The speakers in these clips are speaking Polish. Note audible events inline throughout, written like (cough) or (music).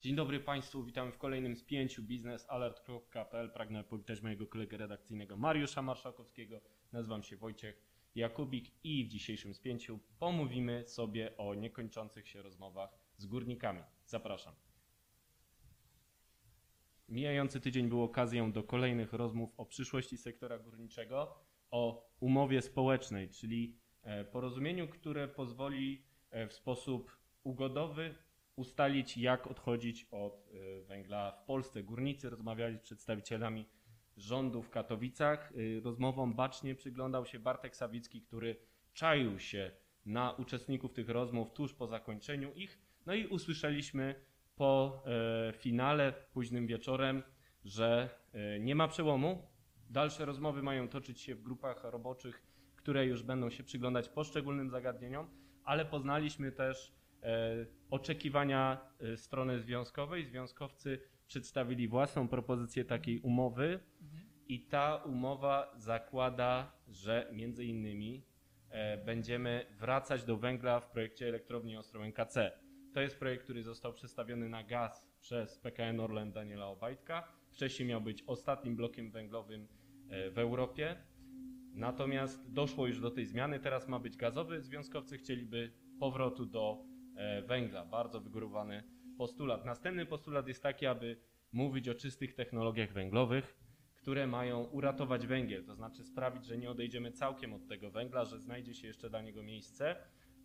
Dzień dobry Państwu, witamy w kolejnym spięciu biznesalert.pl. Pragnę powitać mojego kolegę redakcyjnego Mariusza Marszałkowskiego. Nazywam się Wojciech Jakubik i w dzisiejszym spięciu pomówimy sobie o niekończących się rozmowach z górnikami. Zapraszam. Mijający tydzień był okazją do kolejnych rozmów o przyszłości sektora górniczego, o umowie społecznej, czyli e, porozumieniu, które pozwoli e, w sposób ugodowy ustalić, jak odchodzić od e, węgla w Polsce. Górnicy rozmawiali z przedstawicielami rządu w Katowicach. E, Rozmowom bacznie przyglądał się Bartek Sawicki, który czaił się na uczestników tych rozmów tuż po zakończeniu ich. No i usłyszeliśmy po e, finale, późnym wieczorem, że e, nie ma przełomu. Dalsze rozmowy mają toczyć się w grupach roboczych, które już będą się przyglądać poszczególnym zagadnieniom, ale poznaliśmy też oczekiwania e, strony związkowej. Związkowcy przedstawili własną propozycję takiej umowy i ta umowa zakłada, że między innymi e, będziemy wracać do węgla w projekcie elektrowni Ostrołęka C. To jest projekt, który został przedstawiony na gaz przez PKN Orlen Daniela Obajtka. Wcześniej miał być ostatnim blokiem węglowym e, w Europie. Natomiast doszło już do tej zmiany, teraz ma być gazowy. Związkowcy chcieliby powrotu do e, węgla. Bardzo wygórowany postulat. Następny postulat jest taki, aby mówić o czystych technologiach węglowych, które mają uratować węgiel, to znaczy sprawić, że nie odejdziemy całkiem od tego węgla, że znajdzie się jeszcze dla niego miejsce.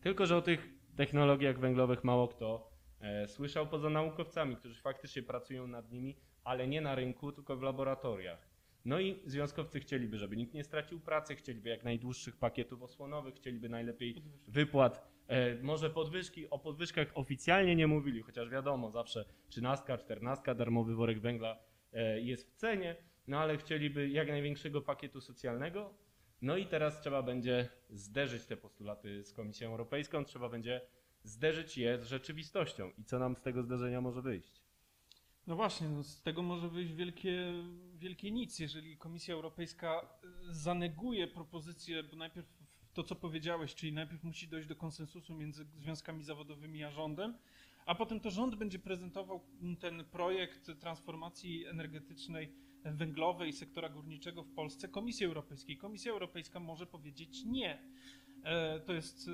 Tylko, że o tych technologiach węglowych mało kto e, słyszał poza naukowcami, którzy faktycznie pracują nad nimi, ale nie na rynku, tylko w laboratoriach. No i związkowcy chcieliby, żeby nikt nie stracił pracy, chcieliby jak najdłuższych pakietów osłonowych, chcieliby najlepiej wypłat, e, może podwyżki. O podwyżkach oficjalnie nie mówili, chociaż wiadomo, zawsze 13, 14, darmowy worek węgla e, jest w cenie, no ale chcieliby jak największego pakietu socjalnego. No i teraz trzeba będzie zderzyć te postulaty z Komisją Europejską, trzeba będzie zderzyć je z rzeczywistością. I co nam z tego zderzenia może wyjść? No właśnie, no z tego może wyjść wielkie, wielkie nic, jeżeli Komisja Europejska y, zaneguje propozycję, bo najpierw to, co powiedziałeś, czyli najpierw musi dojść do konsensusu między związkami zawodowymi a rządem, a potem to rząd będzie prezentował ten projekt transformacji energetycznej węglowej sektora górniczego w Polsce Komisji Europejskiej. Komisja Europejska może powiedzieć nie. E, To jest e,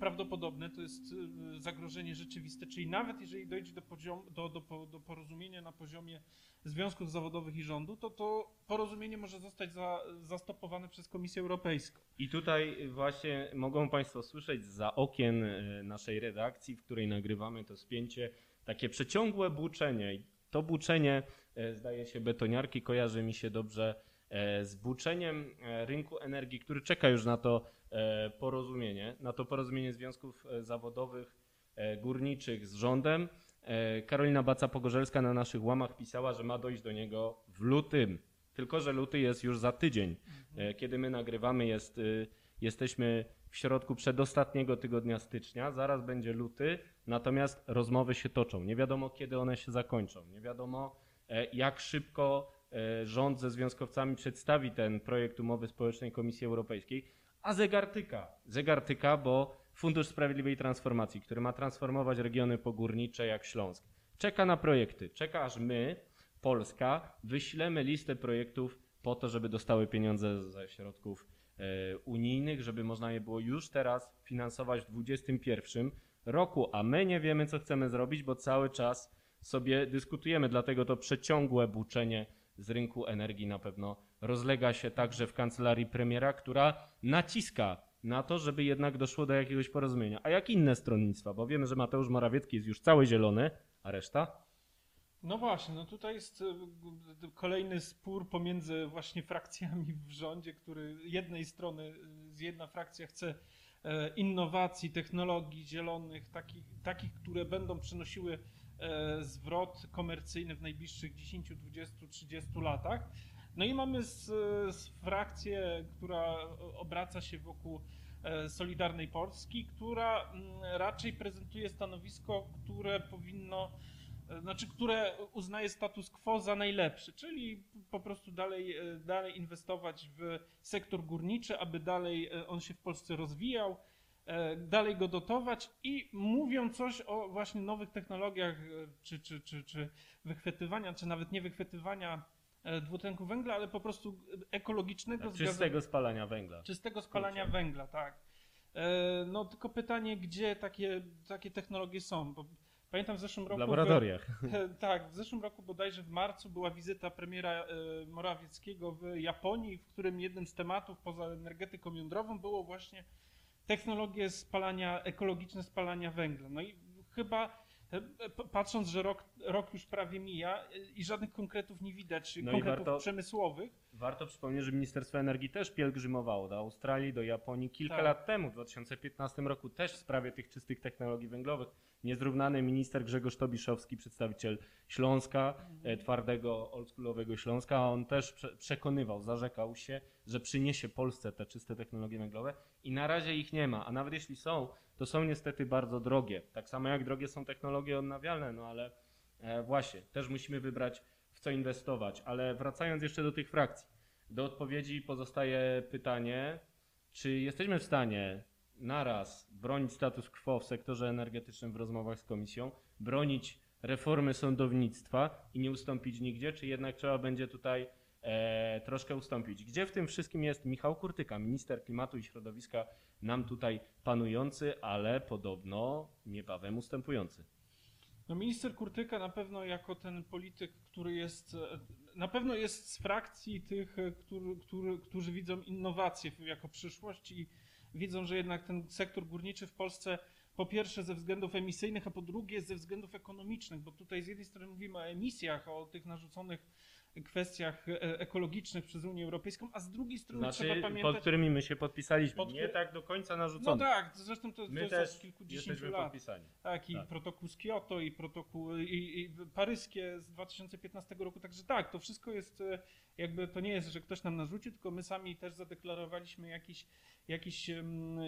prawdopodobne, to jest e, zagrożenie rzeczywiste, czyli nawet jeżeli dojdzie do, poziom, do, do, do porozumienia na poziomie związków zawodowych i rządu, to to porozumienie może zostać za, zastopowane przez Komisję Europejską. I tutaj właśnie mogą Państwo słyszeć za okien naszej redakcji, w której nagrywamy to spięcie, takie przeciągłe buczenie. To buczenie, zdaje się, betoniarki kojarzy mi się dobrze z buczeniem e, rynku energii, który czeka już na to e, porozumienie, na to porozumienie związków e, zawodowych, e, górniczych z rządem. E, Karolina Baca-Pogorzelska na naszych łamach pisała, że ma dojść do niego w lutym. Tylko, że luty jest już za tydzień. E, Kiedy my nagrywamy, jest, jesteśmy w środku przedostatniego tygodnia stycznia, zaraz będzie luty, natomiast rozmowy się toczą. Nie wiadomo, kiedy one się zakończą. Nie wiadomo, e, jak szybko e, rząd ze związkowcami przedstawi ten projekt umowy społecznej Komisji Europejskiej, a zegar tyka. Zegar tyka, bo Fundusz Sprawiedliwej Transformacji, który ma transformować regiony pogórnicze jak Śląsk, czeka na projekty. Czeka, aż my, Polska, wyślemy listę projektów po to, żeby dostały pieniądze ze środków e, unijnych, żeby można je było już teraz finansować w 2021 roku, a my nie wiemy, co chcemy zrobić, bo cały czas sobie dyskutujemy, dlatego to przeciągłe buczenie z rynku energii na pewno rozlega się także w kancelarii premiera, która naciska na to, żeby jednak doszło do jakiegoś porozumienia. A jak inne stronnictwa? Bo wiemy, że Mateusz Morawiecki jest już cały zielony, a reszta? No właśnie, no tutaj jest e, kolejny spór pomiędzy właśnie frakcjami w rządzie, który jednej strony, jedna frakcja chce e, innowacji, technologii zielonych, takich, takich które będą przynosiły zwrot komercyjny w najbliższych 10, 20, 30 latach. No i mamy z, z frakcję, która obraca się wokół e, Solidarnej Polski, która raczej prezentuje stanowisko, które powinno e, znaczy, które uznaje status quo za najlepszy, czyli po prostu dalej, e, dalej inwestować w sektor górniczy, aby dalej e, on się w Polsce rozwijał, e, dalej go dotować i mówią coś o właśnie nowych technologiach, e, czy, czy, czy, czy wychwytywania, czy nawet nie wychwytywania e, dwutlenku węgla, ale po prostu ekologicznego Tak, czystego spalania węgla. czystego spalania Kurczę. węgla, tak. E, No tylko pytanie, gdzie takie, takie technologie są, bo pamiętam w zeszłym W roku... laboratoriach. (laughs) tak, w zeszłym roku bodajże w marcu była wizyta premiera e, Morawieckiego w Japonii, w którym jednym z tematów poza energetyką jądrową było właśnie technologie spalania, ekologiczne spalania węgla. No i chyba e, patrząc, że rok, rok już prawie mija e, i żadnych konkretów nie widać, No konkretów warto- przemysłowych, Warto przypomnieć, że Ministerstwo Energii też pielgrzymowało do Australii, do Japonii kilka Tak. lat temu, w 2015 roku, też w sprawie tych czystych technologii węglowych. Niezrównany minister Grzegorz Tobiszowski, przedstawiciel Śląska, e, twardego, oldschoolowego Śląska, a on też prze przekonywał, zarzekał się, że przyniesie Polsce te czyste technologie węglowe i na razie ich nie ma, a nawet jeśli są, to są niestety bardzo drogie. Tak samo jak drogie są technologie odnawialne, no ale e, właśnie, też musimy wybrać co inwestować. Ale wracając jeszcze do tych frakcji, do odpowiedzi pozostaje pytanie, czy jesteśmy w stanie naraz bronić status quo w sektorze energetycznym w rozmowach z komisją, bronić reformy sądownictwa i nie ustąpić nigdzie, czy jednak trzeba będzie tutaj e, troszkę ustąpić. Gdzie w tym wszystkim jest Michał Kurtyka, minister klimatu i środowiska, nam tutaj panujący, ale podobno niebawem ustępujący. No minister Kurtyka na pewno jako ten polityk, który jest, na pewno jest z frakcji tych, który, który, którzy widzą innowacje jako przyszłość i widzą, że jednak ten sektor górniczy w Polsce po pierwsze ze względów emisyjnych, a po drugie ze względów ekonomicznych, bo tutaj z jednej strony mówimy o emisjach, o tych narzuconych kwestiach e, ekologicznych przez Unię Europejską, a z drugiej strony Znaczy, trzeba pod pamiętać... którymi my się podpisaliśmy. Pod Nie tak do końca No narzucone. tak, zresztą to, My jest też od kilkudziesięciu lat. podpisani. Tak, i Tak. protokół z Kioto, i protokół i, i paryskie z 2015 roku. Także tak, to wszystko jest e, jakby to nie jest, że ktoś nam narzucił, tylko my sami też zadeklarowaliśmy jakiś, jakiś,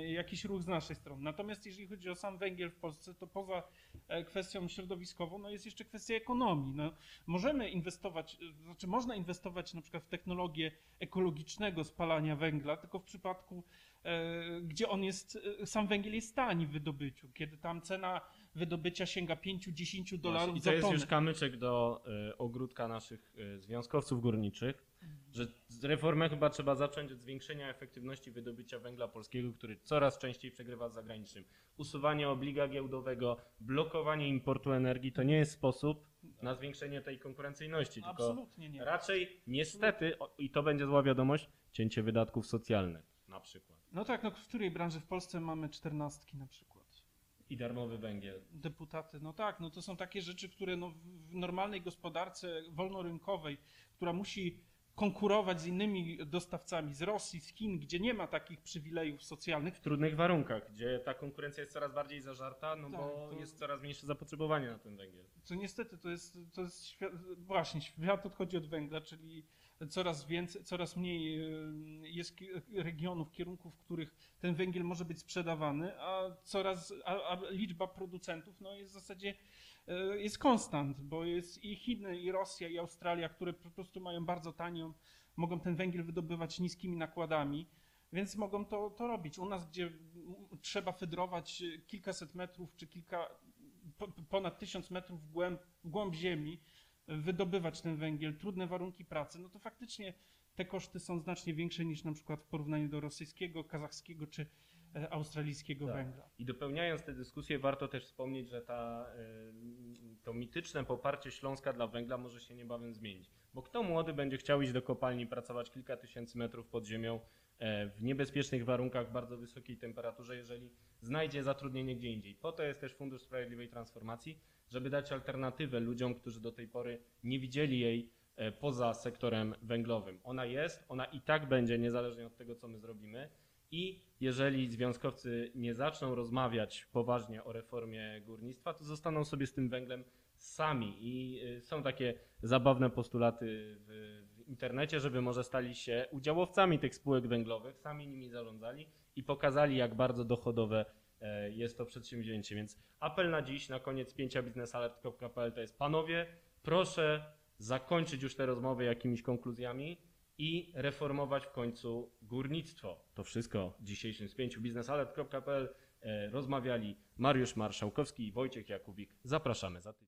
jakiś ruch z naszej strony. Natomiast jeżeli chodzi o sam węgiel w Polsce, to poza e, kwestią środowiskową, no jest jeszcze kwestia ekonomii. No, możemy inwestować, e, znaczy można inwestować na przykład w technologię ekologicznego spalania węgla, tylko w przypadku e, gdzie on jest, e, sam węgiel jest tani w wydobyciu, kiedy tam cena wydobycia sięga 5-10 dolarów I to jest już kamyczek do y, ogródka naszych y, związkowców górniczych, że z reformę chyba trzeba zacząć od zwiększenia efektywności wydobycia węgla polskiego, który coraz częściej przegrywa z zagranicznym. Usuwanie obliga giełdowego, blokowanie importu energii to nie jest sposób na zwiększenie tej konkurencyjności, No, tylko Absolutnie nie. raczej niestety, o, i to będzie zła wiadomość, cięcie wydatków socjalnych na przykład. No tak, no w której branży w Polsce mamy czternastki na przykład? I darmowy węgiel. Deputaty, no tak, no to są takie rzeczy, które no w- normalnej gospodarce wolnorynkowej, która musi konkurować z innymi dostawcami z Rosji, z Chin, gdzie nie ma takich przywilejów socjalnych, w trudnych warunkach, gdzie ta konkurencja jest coraz bardziej zażarta, no Tak, bo to- jest coraz mniejsze zapotrzebowanie na ten węgiel. co niestety to jest, to jest świat, właśnie świat odchodzi od węgla, czyli coraz więcej, coraz mniej y, jest regionów, kierunków, w których ten węgiel może być sprzedawany, a coraz, a, a liczba producentów no jest w zasadzie y, jest konstant, bo jest i Chiny, i Rosja, i Australia, które po prostu mają bardzo tanią, mogą ten węgiel wydobywać niskimi nakładami, więc mogą to, to robić. U nas, gdzie trzeba fedrować kilkaset metrów, czy kilka, po- ponad tysiąc metrów w głęb, w głąb ziemi, wydobywać ten węgiel, trudne warunki pracy, no to faktycznie te koszty są znacznie większe niż na przykład w porównaniu do rosyjskiego, kazachskiego czy e, australijskiego Tak. węgla. I dopełniając tę dyskusję, warto też wspomnieć, że ta, y, to mityczne poparcie Śląska dla węgla może się niebawem zmienić. Bo kto młody będzie chciał iść do kopalni, pracować kilka tysięcy metrów pod ziemią e, w niebezpiecznych warunkach, bardzo wysokiej temperaturze, jeżeli znajdzie zatrudnienie gdzie indziej. Po to jest też Fundusz Sprawiedliwej Transformacji, żeby dać alternatywę ludziom, którzy do tej pory nie widzieli jej e, poza sektorem węglowym. Ona jest, ona i tak będzie, niezależnie od tego, co my zrobimy. I jeżeli związkowcy nie zaczną rozmawiać poważnie o reformie górnictwa, to zostaną sobie z tym węglem sami. I y, są takie zabawne postulaty w, w internecie, żeby może stali się udziałowcami tych spółek węglowych, sami nimi zarządzali i pokazali, jak bardzo dochodowe e, jest to przedsięwzięcie. Więc apel na dziś, na koniec pięcia biznesalert.pl to jest panowie, proszę zakończyć już te rozmowy jakimiś konkluzjami i reformować w końcu górnictwo. To wszystko w dzisiejszym spięciu biznesalert.pl. e, rozmawiali Mariusz Marszałkowski i Wojciech Jakubik. Zapraszamy za tydzień.